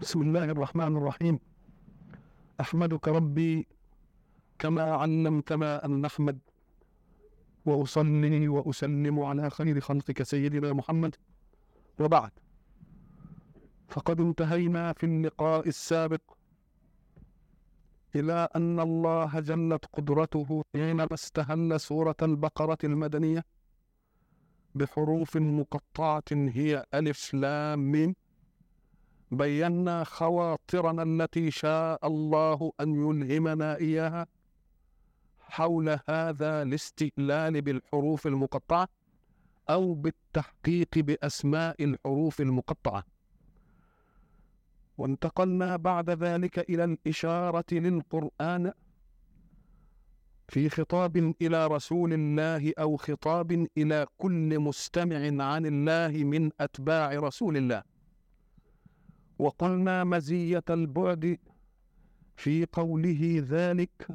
بسم الله الرحمن الرحيم. أحمدك ربي كما علمتنا أن نحمد وأصلي وأسلم على خير خلقك سيدنا محمد. وبعد فقد انتهينا في اللقاء السابق إلى أن الله جلت قدرته حينما استهل سورة البقرة المدنية بحروف مقطعة هي ألف لام ميم. بينا خواطرنا التي شاء الله أن يلهمنا إياها حول هذا الاستئلال بالحروف المقطعة أو بالتحقيق بأسماء الحروف المقطعة. وانتقلنا بعد ذلك إلى الإشارة للقرآن في خطاب إلى رسول الله أو خطاب إلى كل مستمع عن الله من أتباع رسول الله. وقلنا مزية البعد في قوله ذلك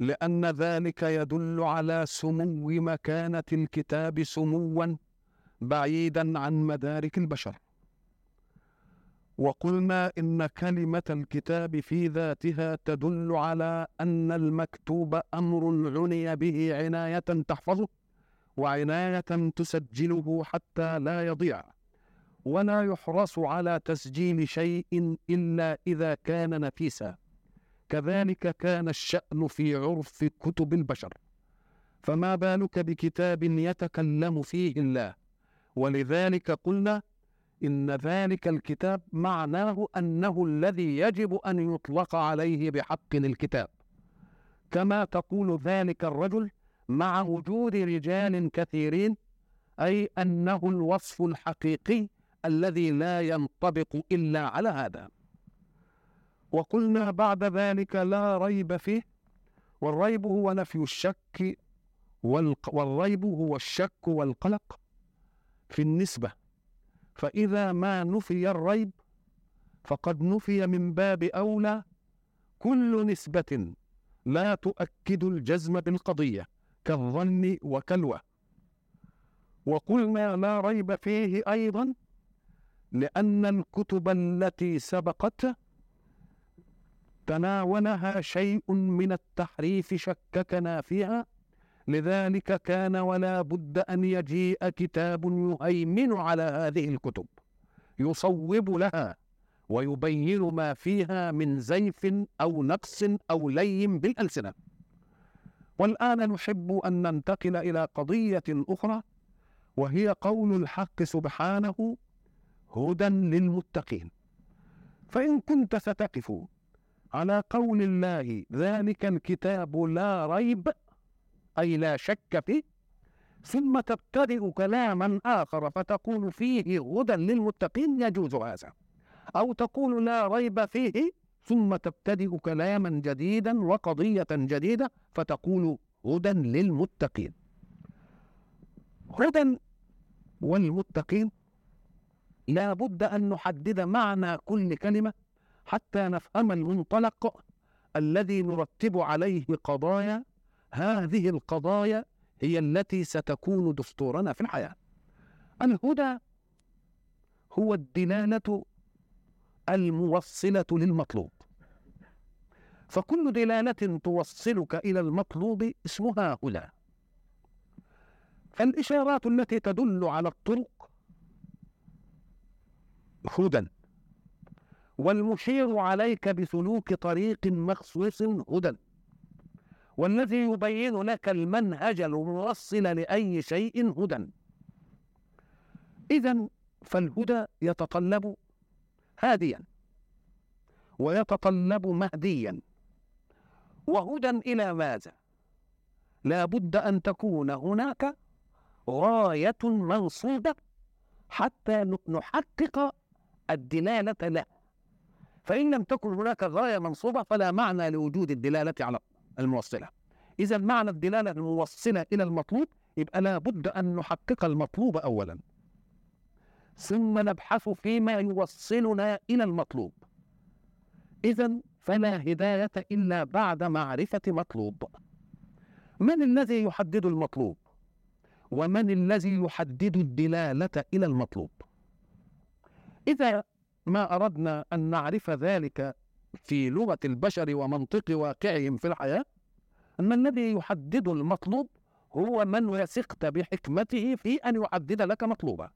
لأن ذلك يدل على سمو مكانة الكتاب سموا بعيدا عن مدارك البشر. وقلنا إن كلمة الكتاب في ذاتها تدل على أن المكتوب أمر عني به عناية تحفظه وعناية تسجله حتى لا يضيع. ولا يحرص على تسجيل شيء إلا إذا كان نفيسا. كذلك كان الشأن في عرف كتب البشر. فما بالك بكتاب يتكلم فيه الله؟ ولذلك قلنا إن ذلك الكتاب معناه أنه الذي يجب أن يطلق عليه بحق الكتاب. كما تقول ذلك الرجل مع وجود رجال كثيرين أي أنه الوصف الحقيقي الذي لا ينطبق إلا على هذا وقلنا بعد ذلك لا ريب فيه والريب هو نفي الشك. والريب هو الشك والقلق في النسبة فإذا ما نفي الريب فقد نفي من باب أولى كل نسبة لا تؤكد الجزم بالقضية كالظن وكالوه وقلنا لا ريب فيه أيضا لأن الكتب التي سبقت تناولها شيء من التحريف شككنا فيها. لذلك كان ولا بد أن يجيء كتاب يهيمن على هذه الكتب يصوب لها ويبين ما فيها من زيف أو نقص أو لي بالألسنة. والآن نحب أن ننتقل إلى قضية أخرى وهي قول الحق سبحانه هدى للمتقين. فإن كنت ستقف على قول الله ذلك الكتاب لا ريب أي لا شك فيه ثم تبتدئ كلاما آخر فتقول فيه هدى للمتقين يجوز هذا. أو تقول لا ريب فيه ثم تبتدئ كلاما جديدا وقضية جديدة فتقول هدى للمتقين. هدى والمتقين لا بد أن نحدد معنى كل كلمة حتى نفهم المنطلق الذي نرتب عليه قضايا. هذه القضايا هي التي ستكون دستورنا في الحياة. الهدى هو الدلالة الموصلة للمطلوب. فكل دلالة توصلك إلى المطلوب اسمها هدى. فالإشارات التي تدل على الطرق هدى والمشير عليك بسلوك طريق مخصوص هدى والذي يبين لك المنهج الموصل لأي شيء هدى إذا فالهدى يتطلب هاديا. ويتطلب مهديا. وهدى إلى ماذا؟ لا بد أن تكون هناك غاية منصوبة حتى نحقق الدلالة له فإن لم تكن هناك غاية منصوبة فلا معنى لوجود الدلالة على الموصلة. إذا معنى الدلالة الموصلة إلى المطلوب يبقى لا بد أن نحقق المطلوب أولا. ثم نبحث فيما يوصلنا إلى المطلوب. إذا فلا هداية إلا بعد معرفة مطلوب. من الذي يحدد المطلوب؟ ومن الذي يحدد الدلالة إلى المطلوب؟ إذا ما أردنا أن نعرف ذلك في لغة البشر ومنطق واقعهم في الحياة أن الذي يحدد المطلوب هو من وثقت بحكمته في أن يحدد لك مطلوبا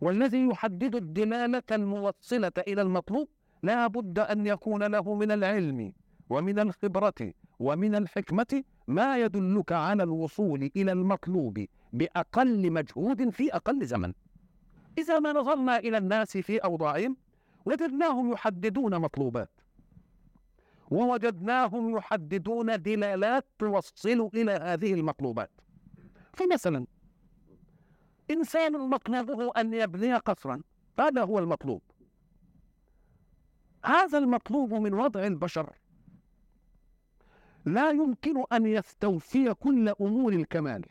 والذي يحدد الدلالة الموصلة إلى المطلوب لا بد أن يكون له من العلم ومن الخبرة ومن الحكمة ما يدلك على الوصول إلى المطلوب بأقل مجهود في أقل زمن. إذا ما نظرنا إلى الناس في أوضاعهم وجدناهم يحددون مطلوبات. ووجدناهم يحددون دلالات توصل إلى هذه المطلوبات. فمثلا إنسان مطلوبه أن يبني قصرا هذا هو المطلوب. هذا المطلوب من وضع البشر. لا يمكن أن يستوفي كل أمور الكمال.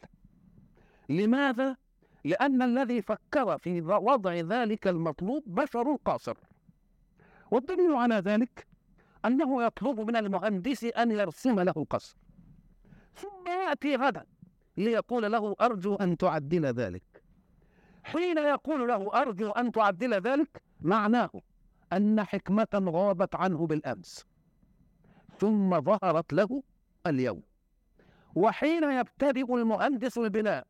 لماذا؟ لأن الذي فكر في وضع ذلك المطلوب بشر قاصر والدليل على ذلك أنه يطلب من المهندس أن يرسم له القصر. ثم يأتي غدا ليقول له أرجو أن تعدل ذلك. حين يقول له أرجو أن تعدل ذلك معناه أن حكمة غابت عنه بالأمس. ثم ظهرت له اليوم. وحين يبتدئ المهندس البناء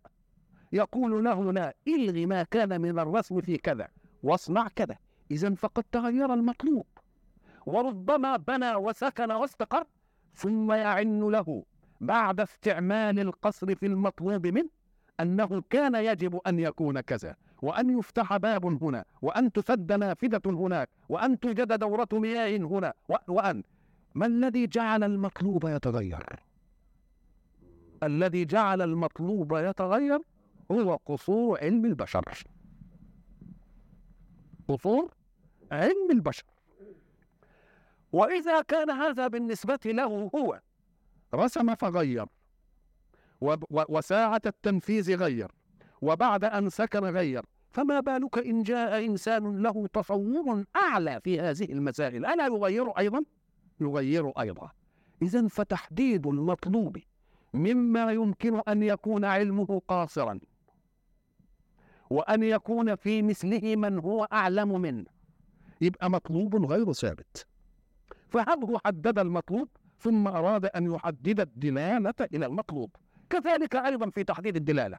يقول له لا إلغي ما كان من الرسم في كذا. واصنع كذا. إذا فقد تغير المطلوب. وربما بنى وسكن واستقر ثم يعن له. بعد استعمال القصر في المطلوب منه أنه كان يجب أن يكون كذا. وأن يفتح باب هنا وأن تسد نافذة هناك وأن توجد دورة مياه هنا وأن. ما الذي جعل المطلوب يتغير؟ الذي جعل المطلوب يتغير هو قصور علم البشر. قصور علم البشر. وإذا كان هذا بالنسبة له هو رسم فغير وساعة التنفيذ غير وبعد أن سكن غير. فما بالك إن جاء إنسان له تصور أعلى في هذه المسائل؟ ألا يغير أيضا؟ يغير أيضا. إذا فتحديد المطلوب مما يمكن أن يكون علمه قاصرا. وأن يكون في مثله من هو أعلم منه. يبقى مطلوب غير ثابت. فهل هو حدد المطلوب؟ ثم أراد أن يحدد الدلالة إلى المطلوب. كذلك أيضا في تحديد الدلالة.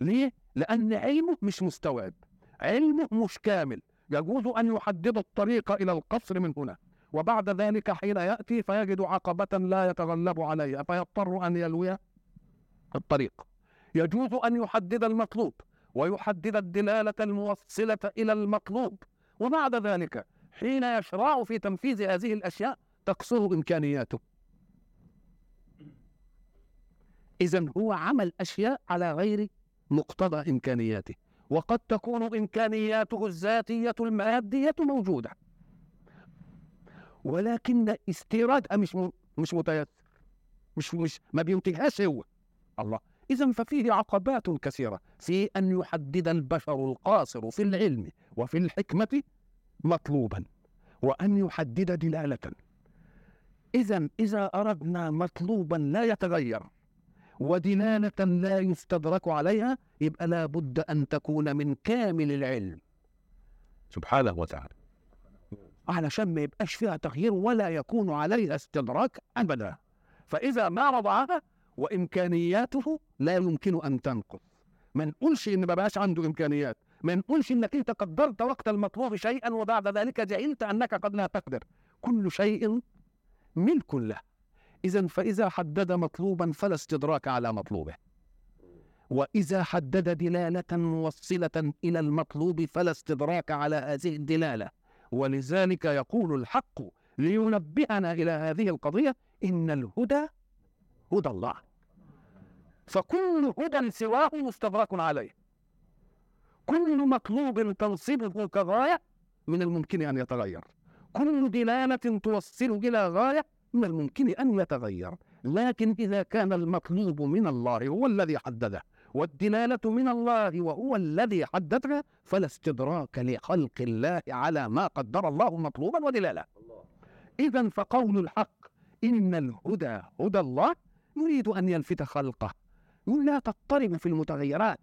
ليه؟ لأن علمه مش مستوعب. علمه مش كامل. يجوز أن يحدد الطريق إلى القصر من هنا. وبعد ذلك حين يأتي فيجد عقبة لا يتغلب عليها فيضطر أن يلوي الطريق. يجوز أن يحدد المطلوب. ويحدد الدلالة الموصلة إلى المطلوب وبعد ذلك حين يشرع في تنفيذ هذه الأشياء تقصر إمكانياته. إذا هو عمل أشياء على غير مقتضى إمكانياته. وقد تكون إمكانياته الذاتية المادية موجودة. ولكن استيرادها مش مش متيسر. مش مش ما بينتجهاش هو. الله. إذا ففيه عقبات كثيرة. في أن يحدد البشر القاصر في العلم وفي الحكمة مطلوبا وأن يحدد دلالة. إذا إذا أردنا مطلوبا لا يتغير ودلالة لا يستدرك عليها يبقى لا بد أن تكون من كامل العلم. سبحانه وتعالى. علشان ما يبقاش فيها تغيير ولا يكون عليها استدراك أبدا. فإذا ما وضعها وإمكانياته لا يمكن أن تنقص. ما نقولش إن ما بقاش عنده إمكانيات ما نقولش إنك أنت قدرت وقت المطلوب شيئا وبعد ذلك جعلت أنك قد لا تقدر. كل شيء ملك له. إذا فإذا حدد مطلوبا فلا استدراك على مطلوبه. وإذا حدد دلالة موصلة إلى المطلوب فلا استدراك على هذه الدلالة. ولذلك يقول الحق لينبهنا إلى هذه القضية إن الهدى هدى الله. فكل هدى سواه مستدرك عليه. كل مطلوب تنصبه كغاية من الممكن أن يتغير. كل دلالة توصل إلى غاية من الممكن أن يتغير. لكن إذا كان المطلوب من الله هو الذي حدده والدلالة من الله وهو الذي حددها فلا استدراك لخلق الله على ما قدر الله مطلوبا ودلالة إذا فقول الحق إن الهدى هدى الله يريد أن يلفت خلقه. لا تضطرب في المتغيرات.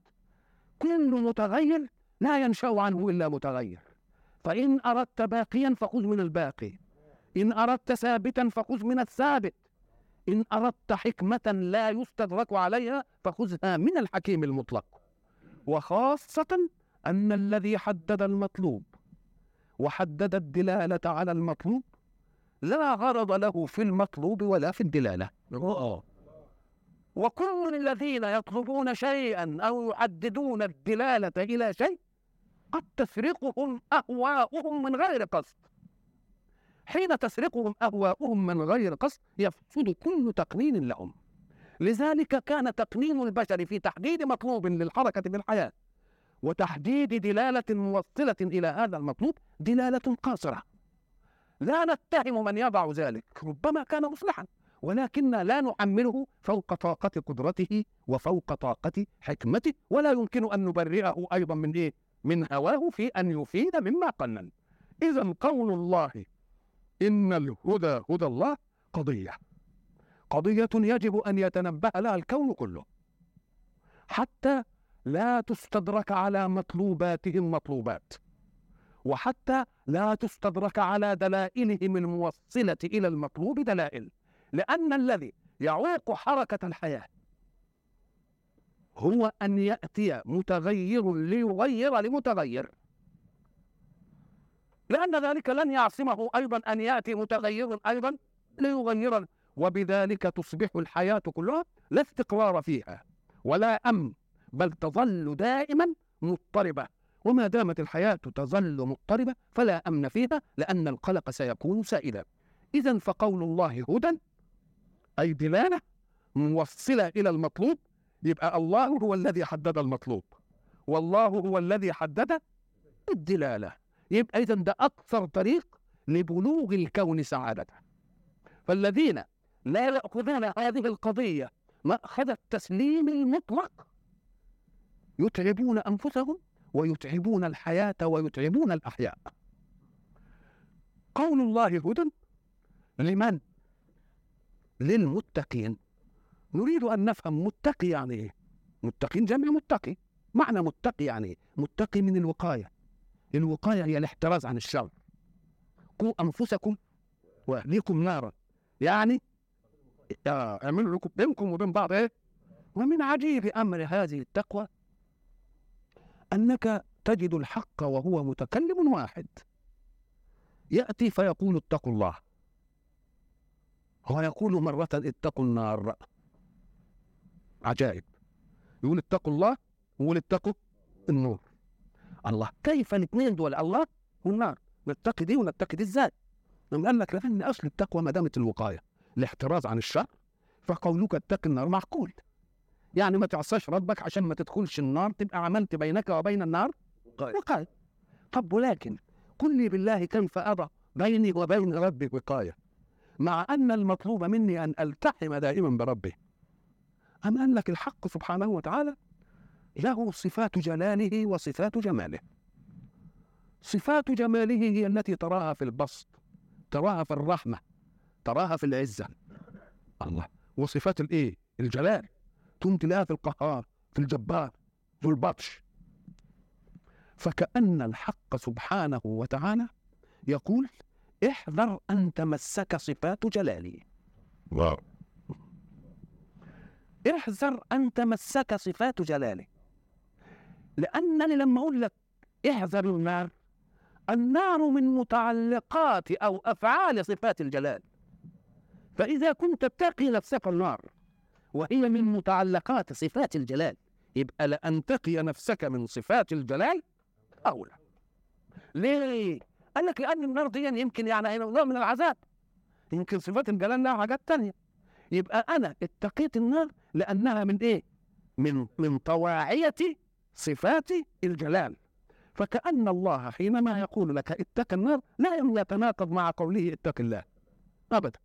كل متغير لا ينشأ عنه إلا متغير. فإن أردت باقيا فخذ من الباقي. إن أردت ثابتا فخذ من الثابت. إن أردت حكمة لا يستدرك عليها فخذها من الحكيم المطلق. وخاصة أن الذي حدد المطلوب وحدد الدلالة على المطلوب لا غرض له في المطلوب ولا في الدلالة. وكل الذين يطلبون شيئا أو يعددون الدلالة إلى شيء قد تسرقهم أهواؤهم من غير قصد. حين تسرقهم أهواؤهم من غير قصد يفسد كل تقنين لهم. لذلك كان تقنين البشر في تحديد مطلوب للحركة في الحياة وتحديد دلالة موصلة إلى هذا المطلوب دلالة قاصرة. لا نتهم من يضع ذلك ربما كان مصلحا. ولكن لا نحمله فوق طاقة قدرته وفوق طاقة حكمته ولا يمكن أن نبرئه أيضا من إيه؟ من هواه في أن يفيد مما قنن إذا قول الله إن الهدى هدى الله قضية. قضية يجب أن يتنبه لها الكون كله. حتى لا تستدرك على مطلوباتهم مطلوبات وحتى لا تستدرك على دلائلهم الموصلة إلى المطلوب دلائل. لأن الذي يعوق حركة الحياة هو أن يأتي متغير ليغير لمتغير. لأن ذلك لن يعصمه أيضا أن يأتي متغير أيضا ليغير وبذلك تصبح الحياة كلها لا استقرار فيها ولا أمن بل تظل دائما مضطربة. وما دامت الحياة تظل مضطربة فلا أمن فيها لأن القلق سيكون سائلا. إذا فقول الله هدى أي دلالة موصلة إلى المطلوب يبقى الله هو الذي حدد المطلوب. والله هو الذي حدد الدلالة. يبقى إذا ده أكثر طريق لبلوغ الكون سعادته فالذين لا يأخذون هذه القضية مأخذ التسليم المطلق يتعبون أنفسهم ويتعبون الحياة ويتعبون الأحياء. قول الله هدى لمن؟ للمتقين. نريد أن نفهم متقي يعني إيه؟ متقين جمع متقي. معنى متقي يعني إيه؟ متقي من الوقاية. الوقاية هي الاحتراز عن الشر. قوا أنفسكم وأهليكم نارا. يعني أعملوا لكم بينكم وبين بعض إيه؟ ومن عجيب أمر هذه التقوى أنك تجد الحق وهو متكلم واحد. يأتي فيقول اتقوا الله. هو يقول مرة اتقوا النار. عجائب. يقول اتقوا الله ويقول اتقوا النور. الله كيف الاثنين دول؟ الله والنار. نتقي دي ونتقي دي إزاي؟ لما قال لك لأن أصل التقوى ما دامت الوقاية. الاحتراز عن الشر فقولك اتق النار معقول. يعني ما تعصاش ربك عشان ما تدخلش النار تبقى عملت بينك وبين النار وقاية. طب ولكن قل لي بالله كيف أرى بيني وبين ربي وقاية؟ مع أن المطلوب مني أن ألتحم دائما بربي. أم قال لك الحق سبحانه وتعالى؟ له صفات جلاله وصفات جماله. صفات جماله هي التي تراها في البسط تراها في الرحمة تراها في العزة. الله. وصفات الإيه؟ الجلال. تقوم تلاقيها في القهار في الجبار في البطش. فكأن الحق سبحانه وتعالى يقول احذر أن تمسك صفات جلالي. واو. احذر أن تمسك صفات جلاله لأنني لما أقول لك احذر النار. النار من متعلقات أو أفعال صفات الجلال. فإذا كنت تقي نفسك النار وهي من متعلقات صفات الجلال يبقى لأن تقي نفسك من صفات الجلال أولى. ليه؟ قال لك لأن النار دي يمكن يعني نوع من العذاب. يمكن صفات الجلال لها حاجات تانية. يبقى أنا اتقيت النار لأنها من إيه؟ من من طواعية صفات الجلال. فكأن الله حينما يقول لك اتق النار لا يتناقض مع قوله اتق الله. أبدا.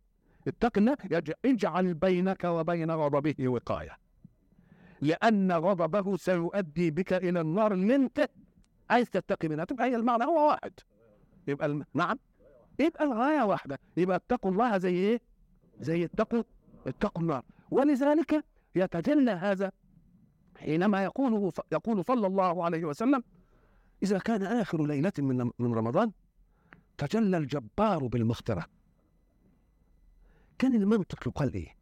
اتق الله اجعل بينك وبين غضبه وقاية. لأن غضبه سيؤدي بك إلى النار اللي أنت عايز تتقي منها. تبقى هي المعنى هو واحد. يبقى الم... نعم. يبقى الغاية واحدة. يبقى اتقوا الله زي إيه؟ زي اتقوا اتقوا النار. ولذلك يتجلى هذا حينما يقول يقول صلى الله عليه وسلم إذا كان آخر ليلة من من رمضان تجلى الجبار بالمغفرة. كان المنطق يقال إيه؟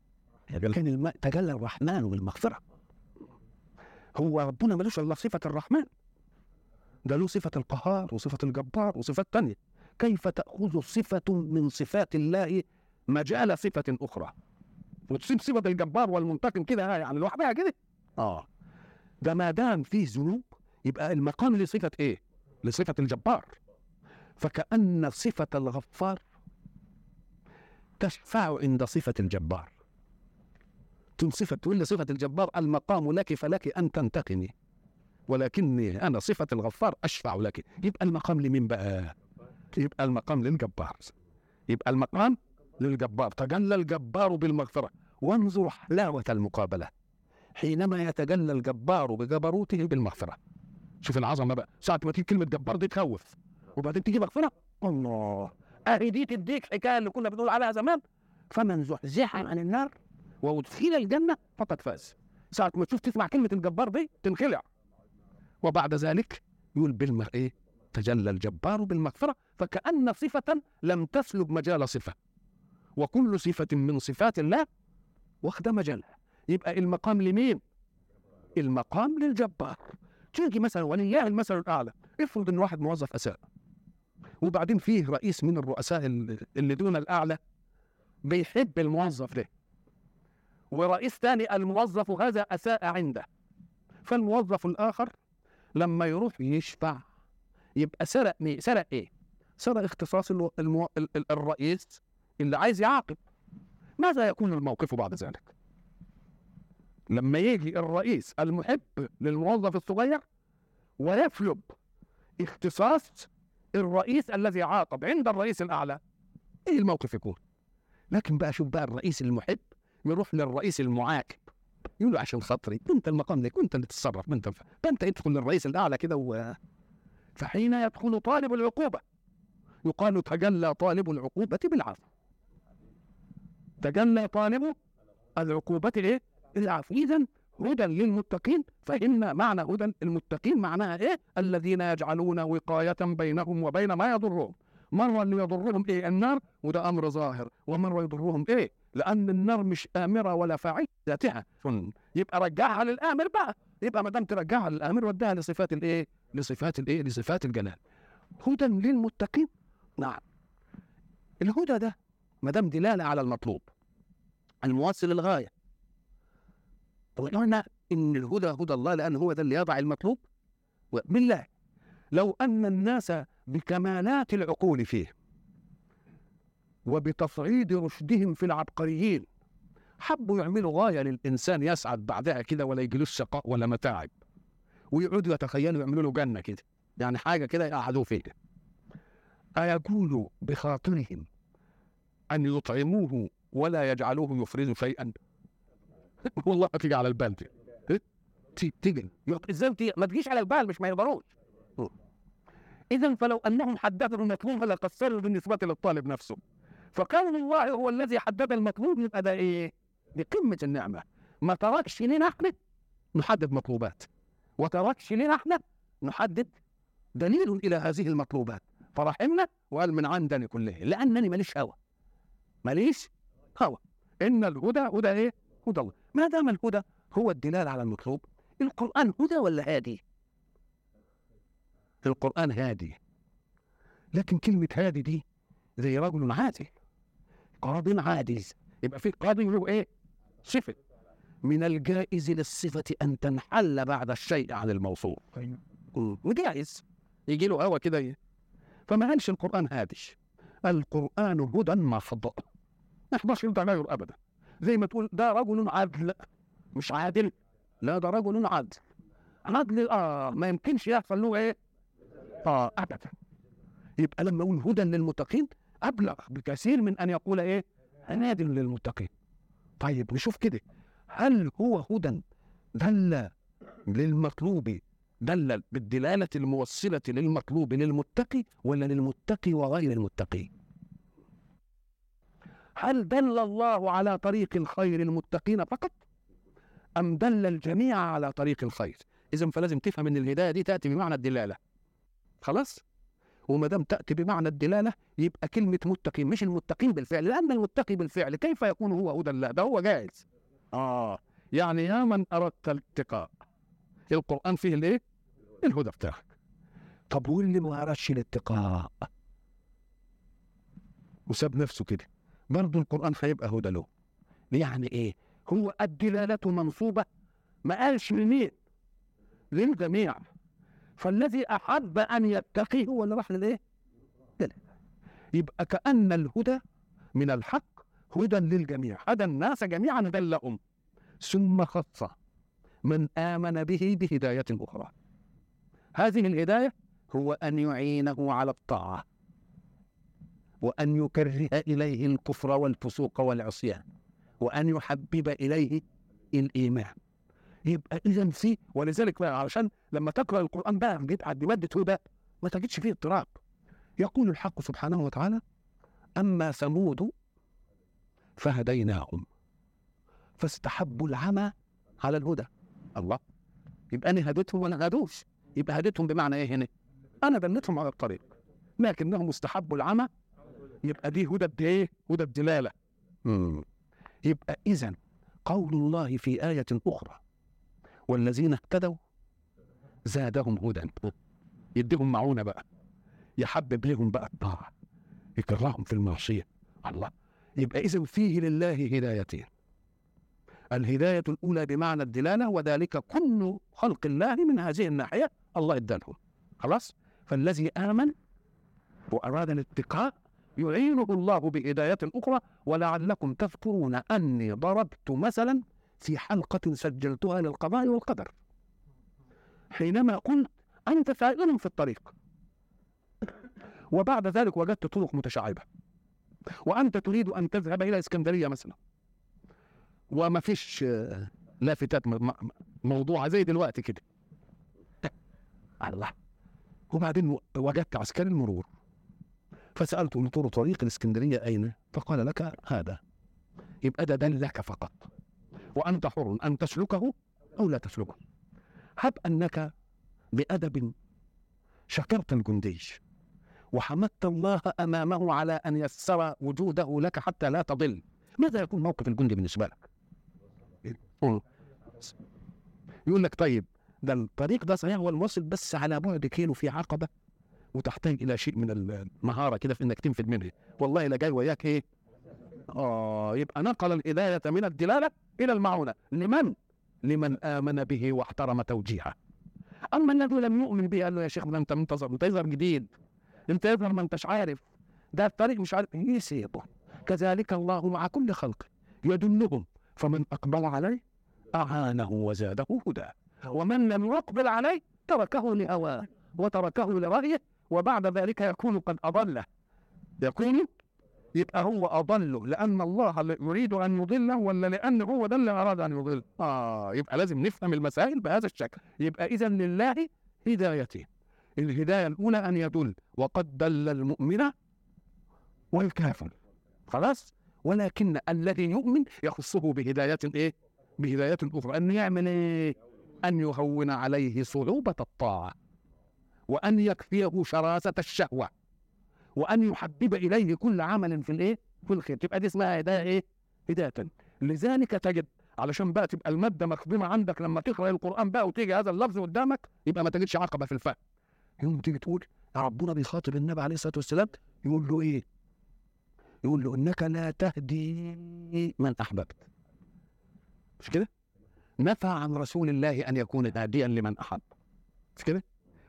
كان الم... تجلى الرحمن بالمغفرة. هو ربنا ملوش إلا صفة الرحمن. ده له صفة القهار وصفة الجبار وصفات تانية كيف تأخذ صفة من صفات الله مجال صفة أخرى؟ وتصيب صفة الجبار والمنتقم كده يعني لوحدها كده؟ آه. ده ما دام فيه ذنوب يبقى المقام لصفة إيه؟ لصفة الجبار. فكأن صفة الغفار تشفع عند صفة الجبار. تنصفة تقول لصفة الجبار المقام لك فلك أن تنتقمي. ولكني أنا صفة الغفار أشفع لك يبقى المقام لمين بقى؟ يبقى المقام للجبار. يبقى المقام للجبار. تجلى الجبار بالمغفرة. وانظر حلاوة المقابلة. حينما يتجلى الجبار بجبروته بالمغفرة. شوف العظمة بقى. ساعة ما تيجي كلمة جبار دي تخوف. وبعدين تيجي مغفرة. الله. أهي دي تديك حكاية اللي كنا بنقول عليها زمان. فمن زحزح عن النار وادخل الجنة فقد فاز. ساعة ما تشوف تسمع كلمة الجبار دي تنخلع. وبعد ذلك يقول بالمر إيه تجلى الجبار بالمغفرة فكأن صفة لم تسلب مجال صفة. وكل صفة من صفات الله واخدة مجالها. يبقى المقام لمين؟ المقام للجبار. تيجي مثلا ولله المثل الأعلى. افرض إن واحد موظف أساء. وبعدين فيه رئيس من الرؤساء اللي دون الأعلى بيحب الموظف ده. ورئيس ثاني الموظف هذا أساء عنده. فالموظف الآخر لما يروح يشفع يبقى سرق مين؟ سرق إيه؟ سرق اختصاص المو... المو... الرئيس اللي عايز يعاقب ماذا يكون الموقف بعد ذلك؟ لما يجي الرئيس المحب للموظف الصغير ويسلب اختصاص الرئيس الذي عاقب عند الرئيس الأعلى إيه الموقف يكون؟ لكن بقى شوف بقى الرئيس المحب يروح للرئيس المعاقب يقول له عشان خاطري انت المقام لك وانت اللي تتصرف انت فانت ادخل للرئيس الأعلى كده و... فحين يدخل طالب العقوبة يقال تجلى طالب العقوبة بالعفو تجلى طالب العقوبة إيه؟ العفو إذا هدى للمتقين فإن معنى هدى المتقين معناها إيه؟ الذين يجعلون وقاية بينهم وبين ما يضرهم مرة اللي يضرهم إيه؟ النار وده أمر ظاهر. ومرة يضرهم إيه؟ لأن النار مش آمرة ولا فاعل ذاتها. يبقى رجعها للآمر بقى. يبقى ما دام ترجعها للآمر وديها لصفات الإيه؟ لصفات الإيه؟ لصفات الجلال. هدى للمتقين. نعم. الهدى ده ما دام دلالة على المطلوب الموصل للغاية. قلنا إن الهدى هدى الله لأن هو ده اللي يضع المطلوب. بالله. لو أن الناس بكمالات العقول فيه وبتصعيد رشدهم في العبقريين. حبوا يعملوا غاية للإنسان يسعد بعدها كده ولا يجيلوش شقاء ولا متاعب. ويقعدوا يتخيلوا يعملوا له جنة كده. يعني حاجة كده يقعدوا فيها. أيقول بخاطرهم أن يطعموه ولا يجعلوه يفرز شيئا؟ والله تيجي على البال دي تيجي. إزاي ما تجيش على البال مش ما يقدروش. اذا فلو أنهم حددوا المطلوب لقصروا بالنسبة للطالب نفسه. فكون الله هو الذي حدد المطلوب يبقى ده؟ دي قمه النعمة. ما تركش لنا إحنا نحدد مطلوبات. وتركش لنا إحنا نحدد دليل إلى هذه المطلوبات. فرحمنا وقال من عندني كله لأنني ماليش هوى ماليش هوى إن الهدى هدى إيه؟ هدى الله. ما دام الهدى هو الدلال على المطلوب القرآن هدى ولا هادي؟ القرآن هادي. لكن كلمة هادي دي زي رجل عادل. قاض عادل. يبقى في قاضي له إيه؟ صفة. من الجائز للصفة أن تنحل بعد الشيء عن الموصوف وجائز يجي له هوا كده فما قالش القرآن هادي. القرآن هدى محض ما يحضرش تغير أبدا. زي ما تقول ده رجل عدل. مش عادل. لا ده رجل عدل. عدل آه ما يمكنش يحصل له إيه؟ آه أبدا. يبقى لما أقول هدى للمتقين أبلغ بكثير من أن يقول إيه؟ هادي للمتقين. طيب نشوف كده. هل هو هدى دل للمطلوب دل بالدلالة الموصلة للمطلوب للمتقي ولا للمتقي وغير المتقي؟ هل دل الله على طريق الخير المتقين فقط؟ أم دل الجميع على طريق الخير؟ إذا فلازم تفهم أن الهداية دي تأتي بمعنى الدلالة. خلاص؟ وما دام تأتي بمعنى الدلالة يبقى كلمة متقين مش المتقين بالفعل لأن المتقي بالفعل كيف يكون هو هدى الله؟ ده هو جائز. آه يعني يا من أردت الاتقاء القرآن فيه الإيه؟ الهدى بتاعك. طب واللي ما أردش الاتقاء؟ وساب نفسه كده. برضه القرآن هيبقى هدى له. يعني إيه؟ هو الدلالة منصوبة ما قالش لمين للجميع. فالذي أحب أن يتقي هو اللي راح للإيه؟ لله. يبقى كأن الهدى من الحق هدى للجميع. هدى الناس جميعا دلهم ثم خص من آمن به بهداية أخرى. هذه الهداية هو أن يعينه على الطاعة وأن يكره إليه الكفر والفسوق والعصيان وأن يحبب إليه الإيمان. يبقى اذا في ولذلك بقى علشان لما تقرأ القرآن بقى جيت عند ماده بقى ما تجدش فيه اضطراب. يقول الحق سبحانه وتعالى أما ثمود فهديناهم فاستحبوا العمى على الهدى. الله. يبقى أنا هديتهم ولا هدوش. يبقى هديتهم بمعنى إيه هنا؟ أنا دلتهم على الطريق. لكنهم استحبوا العمى يبقى دي هدى إيه؟ هدى الدلالة. يبقى اذا قول الله في آية أخرى والذين اهتدوا. زادهم هدى. يديهم معونة بقى. يحبب لهم بقى الطاعة. يكرههم في المعصية. الله. يبقى اذا فيه لله هدايتين. الهداية الأولى بمعنى الدلالة وذلك كل خلق الله من هذه الناحية الله ادالهم. خلاص؟ فالذي آمن وأراد الاتقاء يعينه الله بهداية أخرى. ولعلكم تذكرون أني ضربت مثلا في حلقة سجلتها للقضاء والقدر. حينما قلت أنت سائر في الطريق. وبعد ذلك وجدت طرق متشعبة. وأنت تريد أن تذهب إلى إسكندرية مثلا. وما فيش لافتات م- م- موضوعه زي دلوقتي كده. الله. وبعدين وجدت عسكري المرور. قلت له طريق الإسكندرية أين؟ فقال لك هذا. يبقى ده دلك فقط. وأنت حر أن تسلكه أو لا تسلكه هب أنك بأدب شكرت الجندي وحمدت الله أمامه على أن يسر وجوده لك حتى لا تضل ماذا يكون موقف الجندي بالنسبة لك؟ يقول لك طيب ده الطريق ده صحيح هو الموصل بس على بعد كيلو في عقبة وتحتاج إلى شيء من المهارة كده في إنك تنفذ منه والله لا جاي وياك إيه؟ آه يبقى نقل الهدايه من الدلالة إلى المعونة. لمن؟ لمن آمن به واحترم توجيهه. أما الذي لم يؤمن به قال له يا شيخ انت منتظر انت يظهر جديد. انت يظهر ما انتش عارف. ده الطريق مش عارف. يسيبه كذلك الله مع كل خلق يدلهم فمن أقبل عليه أعانه وزاده هدى. ومن لم يقبل عليه تركه لهواه وتركه لرأيه وبعد ذلك يكون قد أضله. يكون يبقى هو أضله لأن الله يريد أن يضله ولا لأن هو ده اللي أراد أن يضل آه يبقى لازم نفهم المسائل بهذا الشكل. يبقى إذا لله هدايتين الهداية الأولى أن يدل وقد دل المؤمن والكافر. خلاص؟ ولكن الذي يؤمن يخصه بهداية إيه؟ بهداية أخرى. أن يعمل إيه؟ أن يهون عليه صعوبة الطاعة. وأن يكفيه شراسة الشهوة. وأن يحبب إليه كل عمل في الإيه؟ في الخير تبقى دي اسمها هداية إيه؟ هداية لذلك تجد علشان بقى تبقى المادة مخدومة عندك لما تقرأ القرآن بقى وتيجي هذا اللفظ قدامك يبقى ما تجدش عقبة في الفهم يوم تيجي تقول ربنا بيخاطب النبي عليه الصلاة والسلام يقول له إيه؟ يقول له إنك لا تهدي من أحببت مش كده؟ نفى عن رسول الله أن يكون هاديا لمن أحب مش كده؟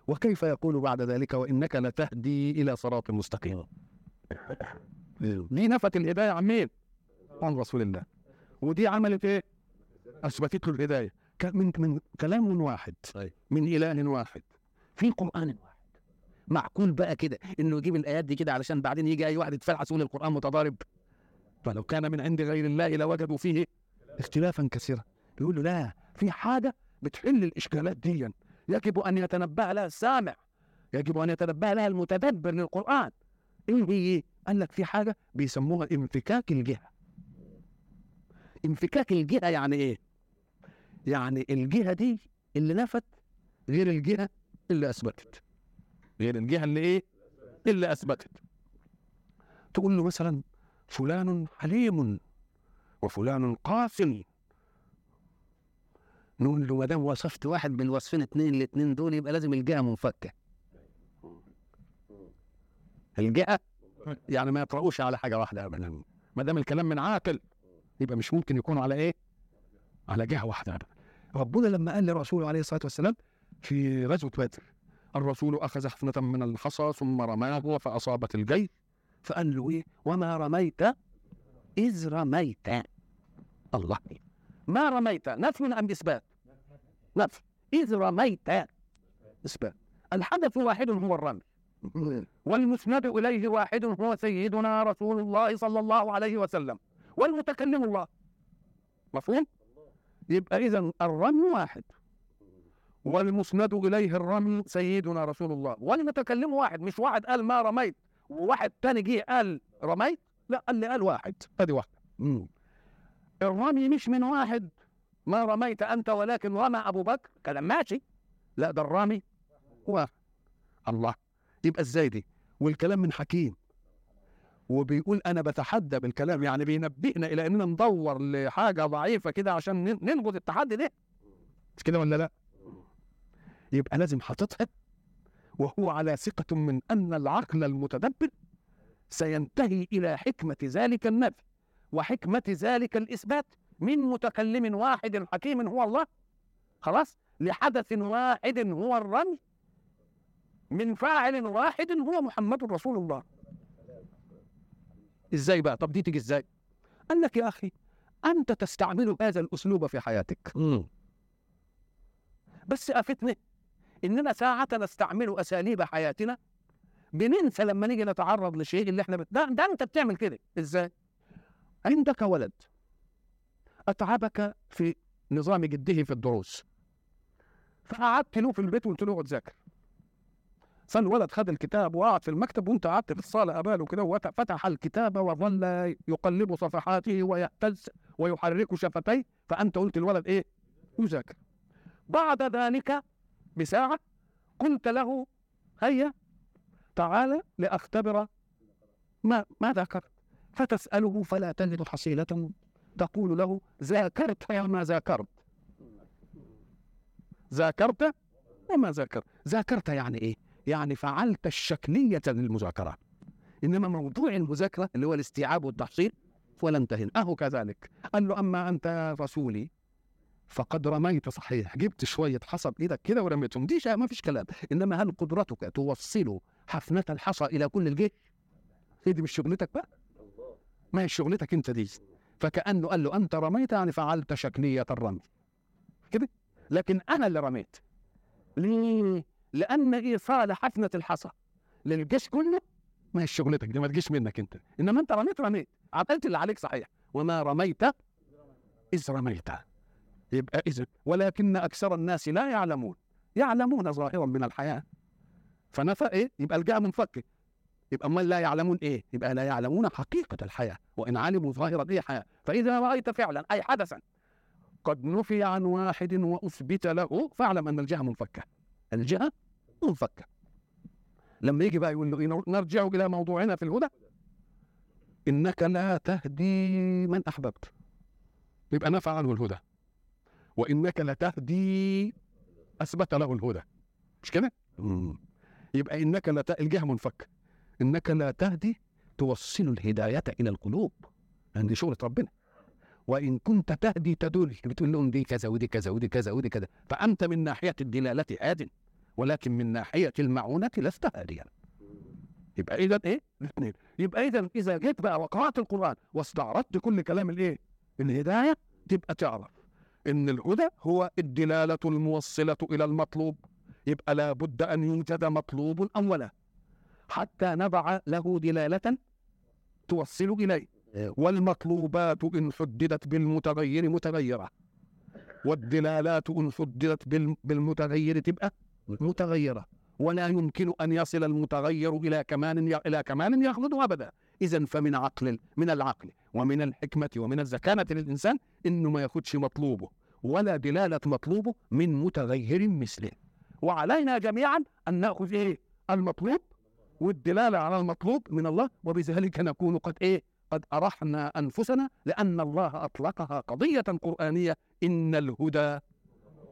وكيف يقول بعد ذلك وإنك لتهدي إلى صراط مستقيم. دي نفت الهداية عن مين؟ عن رسول الله. ودي عملت إيه؟ أثبتت له الهداية. ك- من من كلام واحد من إله واحد في قرآن واحد. معقول بقى كده إنه يجيب الآيات دي كده علشان بعدين يجي أي واحد يتفلحس يقول القران متضارب؟ فلو كان من عند غير الله لوجدوا فيه اختلافا كثيرا. بيقول له لا في حاجة بتحل الإشكالات دي. يجب أن يتنبه لها السامع يجب أن يتنبه لها المتدبر للقرآن. إيه هي قال لك في حاجة بيسموها انفكاك الجهة. انفكاك الجهة يعني إيه؟ يعني الجهة دي اللي نفت غير الجهة اللي أثبتت. غير الجهة اللي إيه؟ اللي أثبتت. تقول له مثلا فلان حليم وفلان قاسم. نقول له ما دام وصفت واحد من الوصفين اتنين الاتنين دول يبقى لازم الجهة منفكة. الجهة يعني ما يطرقوش على حاجة واحدة ابدا. ما دام الكلام من عاقل يبقى مش ممكن يكون على إيه؟ على جهة واحدة ابدا. ربنا لما قال لرسوله عليه الصلاة والسلام في غزوة بدر الرسول أخذ حفنة من الحصى ثم رماه فأصابت الجيش. فقال له إيه؟ وما رميت إذ رميت. الله. ما رميت. نفي ام إثبات؟ نفي إذ رميت إثبات. الحدث واحد هو الرمي. والمسند إليه واحد هو سيدنا رسول الله صلى الله عليه وسلم. والمتكلم الله. مفهوم؟ يبقى اذا الرمي واحد. والمسند إليه الرمي سيدنا رسول الله. والمتكلم واحد. مش واحد قال ما رميت. وواحد تاني جه قال رميت؟ لا اللي قال واحد. ادي واحدة. الرمي مش من واحد. ما رميت أنت ولكن رمى أبو بكر. كلام ماشي. لا ده الرامي واحد. الله. يبقى إزاي دي؟ والكلام من حكيم. وبيقول أنا بتحدى بالكلام. يعني بينبهنا إلى إننا ندور لحاجة ضعيفة كده عشان ننقذ التحدي ده. مش كده ولا لا؟ يبقى لازم حاططها. وهو على ثقة من أن العقل المتدبر سينتهي إلى حكمة ذلك النفي. وحكمة ذلك الإثبات من متكلم واحد حكيم هو الله خلاص لحدث واحد هو الرمي من فاعل واحد هو محمد رسول الله. إزاي بقى؟ طب دي تيجي إزاي؟ قال لك يا أخي أنت تستعمل هذا الأسلوب في حياتك. بس افتنا إننا ساعة نستعمل أساليب حياتنا بننسى لما نيجي نتعرض لشيء اللي إحنا بت... ده, ده أنت بتعمل كده. إزاي؟ عندك ولد. أتعبك في نظام جده في الدروس. فقعدت له في البيت وقلت له اقعد ذاكر فالولد خد الكتاب وقعد في المكتب وانت قعدت في الصالة قباله كده وفتح الكتاب وظل يقلب صفحاته ويهتز ويحرك شفتيه. فأنت قلت الولد إيه؟ يذاكر بعد ذلك بساعة قلت له هيا تعال لأختبر ما ما ذاكرت. فتسأله فلا تجد حصيلة. تقول له ذاكرت ما ذاكرت. ذاكرت وما ذاكرت. ذاكرت يعني إيه؟ يعني فعلت الشكلية للمذاكرة. إنما موضوع المذاكرة اللي هو الاستيعاب والتحصيل فلن تهن أهو كذلك. قال له أما أنت رسولي فقد رميت صحيح. جبت شوية حصى بإيدك كده ورميتهم. دي ما فيش كلام. إنما هل قدرتك توصل حفنة الحصى إلى كل الجيش؟ هي دي مش شغلتك بقى؟ ما هي شغلتك أنت دي؟ فكأنه قال له أنت رميت يعني فعلت شكلية الرمي. كده؟ لكن أنا اللي رميت. ليه؟ لأن إيصال حفنة الحصى. للجيش كله؟ ما هي شغلتك دي؟ ما تجيش منك أنت. إنما أنت رميت رميت. عملت اللي عليك صحيح. وما رميت إذ رميت. يبقى إذا ولكن أكثر الناس لا يعلمون. يعلمون ظاهرا من الحياة. فنفى إيه؟ يبقى الجاء منفك يبقى ما لا يعلمون إيه؟ يبقى لا يعلمون حقيقة الحياة وإن علموا ظاهرا إيه حياة فإذا رأيت فعلا أي حدثا قد نفي عن واحد وأثبت له فاعلم أن الجهة منفكة. الجهة منفكة. لما يجي بقى يقول له نرجع إلى موضوعنا في الهدى. إنك لا تهدي من أحببت. يبقى نفع عنه الهدى. وإنك لتهدي أثبت له الهدى. مش كده؟ يبقى إنك لا ت... الجهة إنك لا تهدي توصل الهداية إلى القلوب. عند شغلة ربنا وإن كنت تهدي تدل بتقول لهم دي كذا ودي كذا ودي كذا ودي كذا. فأنت من ناحية الدلالة هاد ولكن من ناحية المعونة لست هاديا. يبقى إذا إيه؟ الاثنين. يبقى إذا إذا جيت بقى وقرأت القرآن واستعرضت كل كلام الإيه؟ الهداية تبقى تعرف إن الهدى هو الدلالة الموصلة إلى المطلوب. يبقى لابد أن يوجد مطلوب أولا. حتى نضع له دلالة توصل إليه. والمطلوبات إن حددت بالمتغير متغيرة. والدلالات إن حددت بالمتغير تبقى متغيرة. ولا يمكن أن يصل المتغير إلى كمان إلى كمان يخلد أبدا. إذا فمن عقل من العقل ومن الحكمة ومن الزكانة للإنسان إنه ما ياخدش مطلوبه. ولا دلالة مطلوبه من متغير مثله. وعلينا جميعا أن نأخذ إيه؟ المطلوب والدلالة على المطلوب من الله وبذلك نكون قد إيه؟ قد أرحنا أنفسنا لأن الله أطلقها قضية قرآنية إن الهدى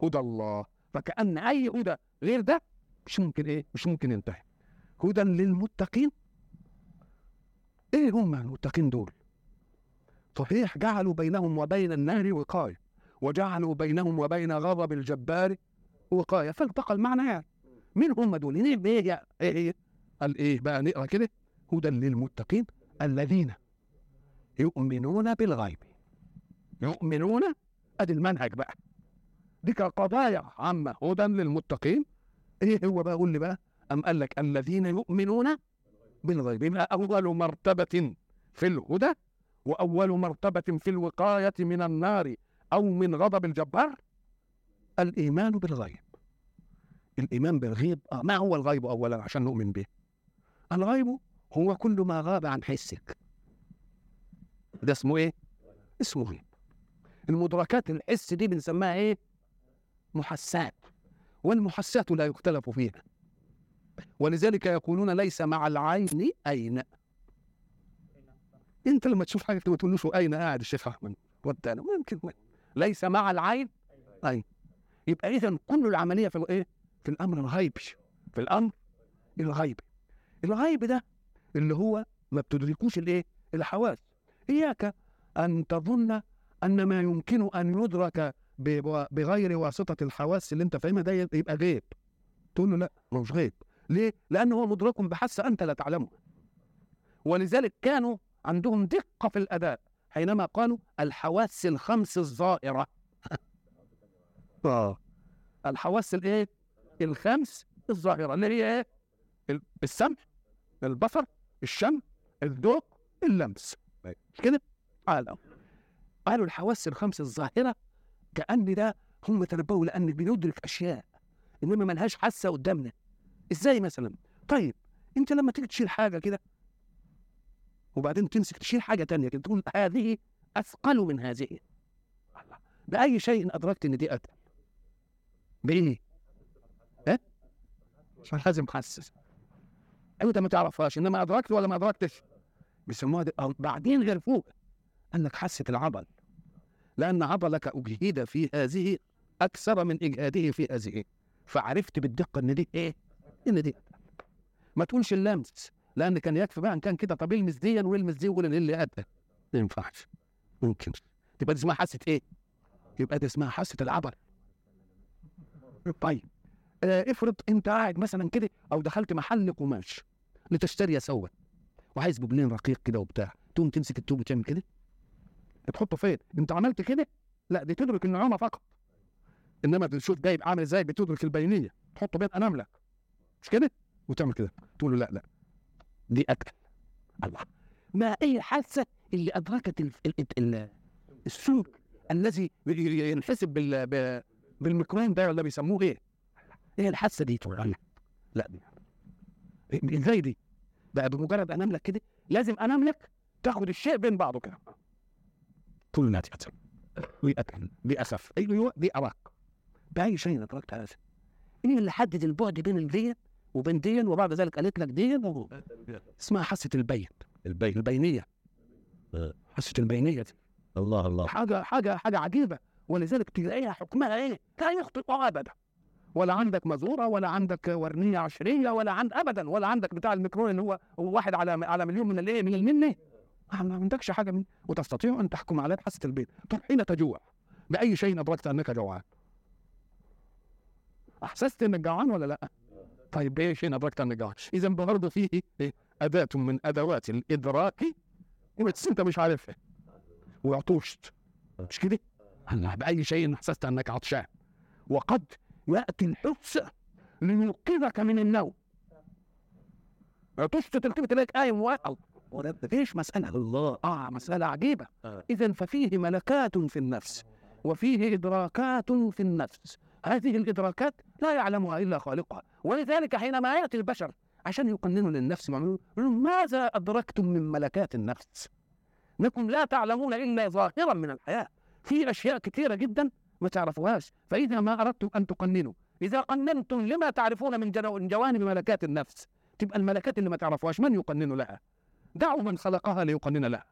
هدى الله. فكأن أي هدى غير ده مش ممكن إيه؟ مش ممكن ينتهي. هدى للمتقين؟ إيه هم المتقين دول؟ صحيح جعلوا بينهم وبين النار وقاية وجعلوا بينهم وبين غضب الجبار وقاية فالتقى المعنى يعني. مين هم دول؟ نعم إيه يا إيه؟ هي قال إيه بقى نقرأ كده. هدى للمتقين الذين يؤمنون بالغيب. يؤمنون؟ ادي المنهج بقى. دي قضايا عامة. هدى للمتقين. إيه هو بقى؟ قول لي بقى. أم قال لك الذين يؤمنون بالغيب. يبقى أول مرتبة في الهدى وأول مرتبة في الوقاية من النار أو من غضب الجبار؟ الإيمان بالغيب. الإيمان بالغيب. آه ما هو الغيب أولا عشان نؤمن به؟ الغيب هو كل ما غاب عن حسك. ده اسمه إيه؟ اسمه غيب. المدركات الحس دي بنسميها إيه؟ محسات. والمحسات لا يختلف فيها. ولذلك يقولون ليس مع العين أين. أنت لما تشوف حاجة ما تقولوش أين قاعد الشيخ أحمد؟ والتاني ممكن ليس مع العين أين. يبقى اذا كل العملية في الإيه؟ في الأمر الغيبي في الأمر الغيبي الغيب ده اللي هو ما بتدركوش الايه؟ الحواس. إياك أن تظن أن ما يمكن أن يدرك بغير واسطة الحواس اللي أنت فاهمها ده يبقى غيب. تقول له لا مش غيب. ليه؟ لأنه هو مدرك بحث أنت لا تعلمه. ولذلك كانوا عندهم دقة في الأداء حينما قالوا الحواس الخمس الظاهره آه. الحواس الإيه؟ الخمس الظاهره اللي هي إيه؟ السمع. البصر الشم الذوق اللمس. كده؟ قالوا قالوا الحواس الخمس الظاهرة كأن ده هم تنبهوا لأن بندرك أشياء إنما ملهاش حاسة قدامنا. إزاي مثلا؟ طيب أنت لما تيجي تشيل حاجة كده وبعدين تمسك تشيل حاجة تانية كده تقول هذه أثقل من هذه. الله. بأي شيء أدركت إن دي أتقل بإيه؟ ها؟ عشان لازم حسس أنت ما تعرفهاش إنما أدركت ولا ما أدركتش. بيسموها دي بعدين غير فوق لك حاسة العضل لأن عضلك أجهد في هذه أكثر من إجهاده في هذه. فعرفت بالدقة إن دي إيه؟ إن دي ما تقولش اللمس. لأن كان يكفي بقى إن كان كده. طب المس دي والمس دي وقول اللي أدى ما ينفعش. ممكن. تبقى دي اسمها حاسة إيه؟ يبقى دي اسمها حاسة العضل طيب. افرض أنت قاعد مثلا كده أو دخلت محل قماش لتشتري سوا وعايز بوبلين رقيق كده وبتاع تقوم تمسك التوب وتعمل كده؟ تحطه فين؟ انت عملت كده؟ لا دي تدرك النعومة فقط. إنما تشوف جايب عامل إزاي؟ بتدرك البينية. تحطه بين اناملك مش كده؟ وتعمل كده. تقول له لا لا. دي أكل. الله. ما اي حاسه اللي أدركت ال ال ال السوق الذي ينحسب بال بالميكروين ده ولا بيسموه إيه؟ إيه الحاسه دي تقول لا دي. إزاي دي؟ بقى بمجرد اناملك كده لازم اناملك تاخد الشيء بين بعضه كده. كل ناتجة للأسف أيوة دي أراك. بأي شيء أدركت هذا. مين اللي حدد البعد بين الدين وبين دين وبعد ذلك قالت لك دين اسمها حاسة البين البين البينية. حاسة البينية دي. الله الله. حاجة حاجة حاجة عجيبة. ولذلك تلاقيها حكمها إيه؟ لا يخطئ ابدا. ولا عندك مزورة ولا عندك ورنية عشرية ولا عند ابدا ولا عندك بتاع الميكرون اللي هو واحد على على مليون من الإيه من المنه ما عندكش حاجة من وتستطيع أن تحكم على حاسة البيت. طب حين تجوع بأي شيء أدركت أنك جوعان؟ أحسست إنك جوعان ولا لأ؟ طيب بأي شيء أدركت أنك جوعان؟ اذا برضه فيه؟ أداة من أدوات الإدراك بس أنت مش عارفها. وعطشت. مش كده؟ بأي شيء أحسست أنك عطشان. وقد ياتي الحس لينقذك من النوم. عطشت تلتفت إليك قايم واقف ولا فيش مسألة الله؟ آه مسألة عجيبة. آه. إذا ففيه ملكات في النفس وفيه إدراكات في النفس. هذه الإدراكات لا يعلمها إلا خالقها. ولذلك حينما يأتي البشر عشان يقننوا للنفس ماذا أدركتم من ملكات النفس؟ انكم لا تعلمون إلا ظاهرا من الحياة. في أشياء كثيرة جدا ما تعرفوهاش. فإذا ما أردتم أن تقننوا. إذا قننتم لما تعرفون من جوانب ملكات النفس؟ تبقى الملكات اللي ما تعرفوهاش من يقنن لها؟ دعوا من خلقها ليقنن لها.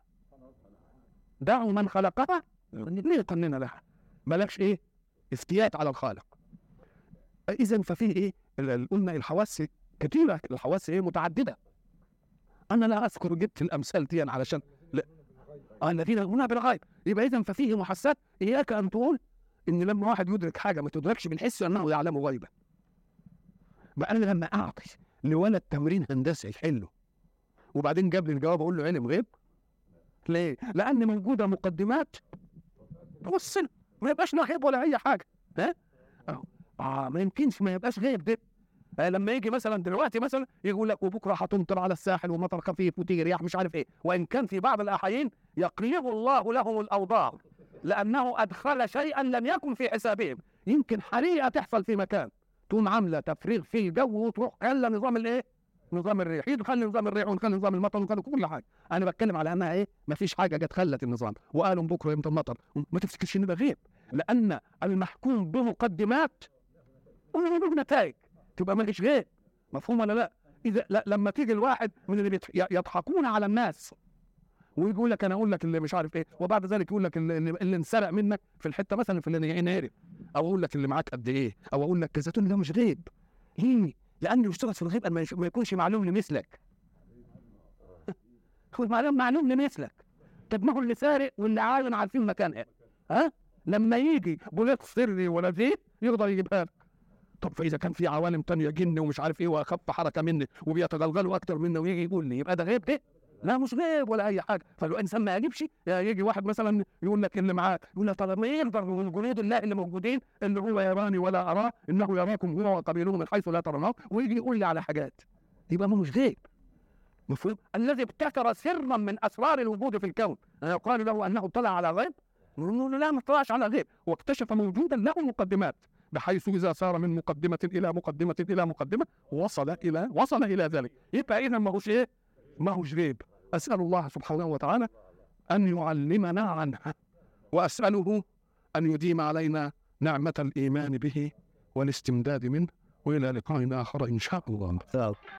دعوا من خلقها ليقنن لها. مالكش إيه؟ افتيات على الخالق. اذا ففيه إيه قلنا الحواس كثيره الحواس إيه؟ متعددة. أنا لا أذكر جبت الأمثال دي علشان لا. الذين يؤمنون بالغيب. يبقى اذا ففيه محسات إياك أن تقول إن لما واحد يدرك حاجة ما تدركش بالحس أنه يعلم غيبا بقى أنا لما أعطي لولد تمرين هندسي يحله وبعدين جاب لي الجواب أقول له علم غيب؟ ليه؟ لأن موجودة مقدمات توصل ما يبقاش غيب ولا أي حاجة. ها؟ آه آه ما يمكنش ما يبقاش غيب ده. آه لما يجي مثلا دلوقتي مثلا يقول لك وبكرة هتمطر على الساحل ومطر خفيف وتيجي رياح مش عارف إيه. وإن كان في بعض الاحايين يقلب الله لهم الأوضاع. لأنه أدخل شيئا لم يكن في حسابهم. يمكن حريقه تحصل في مكان. تقوم عاملة تفريغ في الجو وتروح خلى نظام الإيه؟ نظام الريح. يدخل نظام الريح ونخلي نظام المطر ونخلي كل حاجة. أنا بتكلم على أنها إيه؟ ما فيش حاجة جت خلت النظام. وقالوا بكرة يمطر مطر ما تفتكرش ان ده غيب؟ لأن المحكوم بمقدمات نتائج. تبقى ما فيش غيب. مفهوم ولا لا؟ إذا لا لما تيجي الواحد من اللي يضحكون على الناس. ويقول لك أنا أقول لك اللي مش عارف إيه وبعد ذلك يقول لك اللي, اللي انسرق منك في الحتة مثلا في اللي هرب أو أقول لك اللي معاك قد إيه أو أقول لك كذا تقول ده مش غيب. ليه؟ لأنه يشترط في الغيب ما يكونش معلوم لمثلك. هو معلوم معلوم لمثلك. طب ما هو اللي سارق واللي عاين عارفين مكانها ها؟ لما يجي بوليت سري ولا زيت يقدر يجيبها لك. طب فإذا كان في عوالم تانية جن ومش عارف إيه وأخف حركة مني وبيتغلغلوا أكتر مني ويجي يقول لي يبقى ده غيب ده لا مش غيب ولا أي حاجة. فالانسان ما يجيبش يجي واحد مثلا يقول لك اللي معاه يقول لك طب ما يقدر من جنود الله اللي موجودين؟ اللي هو يراني ولا أراه إنه يراكم هو وقبيله من حيث لا ترونه ويجي يقول لي على حاجات. يبقى ما مش غيب. مفهوم؟ الذي ابتكر سرا من أسرار الوجود في الكون. يقال له أنه اطلع على غيب؟ نقول له لا ما اطلعش على غيب. واكتشف موجودا له مقدمات بحيث إذا سار من مقدمة إلى مقدمة إلى مقدمة وصل إلى وصل إلى ذلك. يبقى اذا ما هوش إيه؟ ما هوش غيب. أسأل الله سبحانه وتعالى أن يعلمنا عنها وأسأله أن يديم علينا نعمة الإيمان به والاستمداد منه وإلى لقاء آخر إن شاء الله.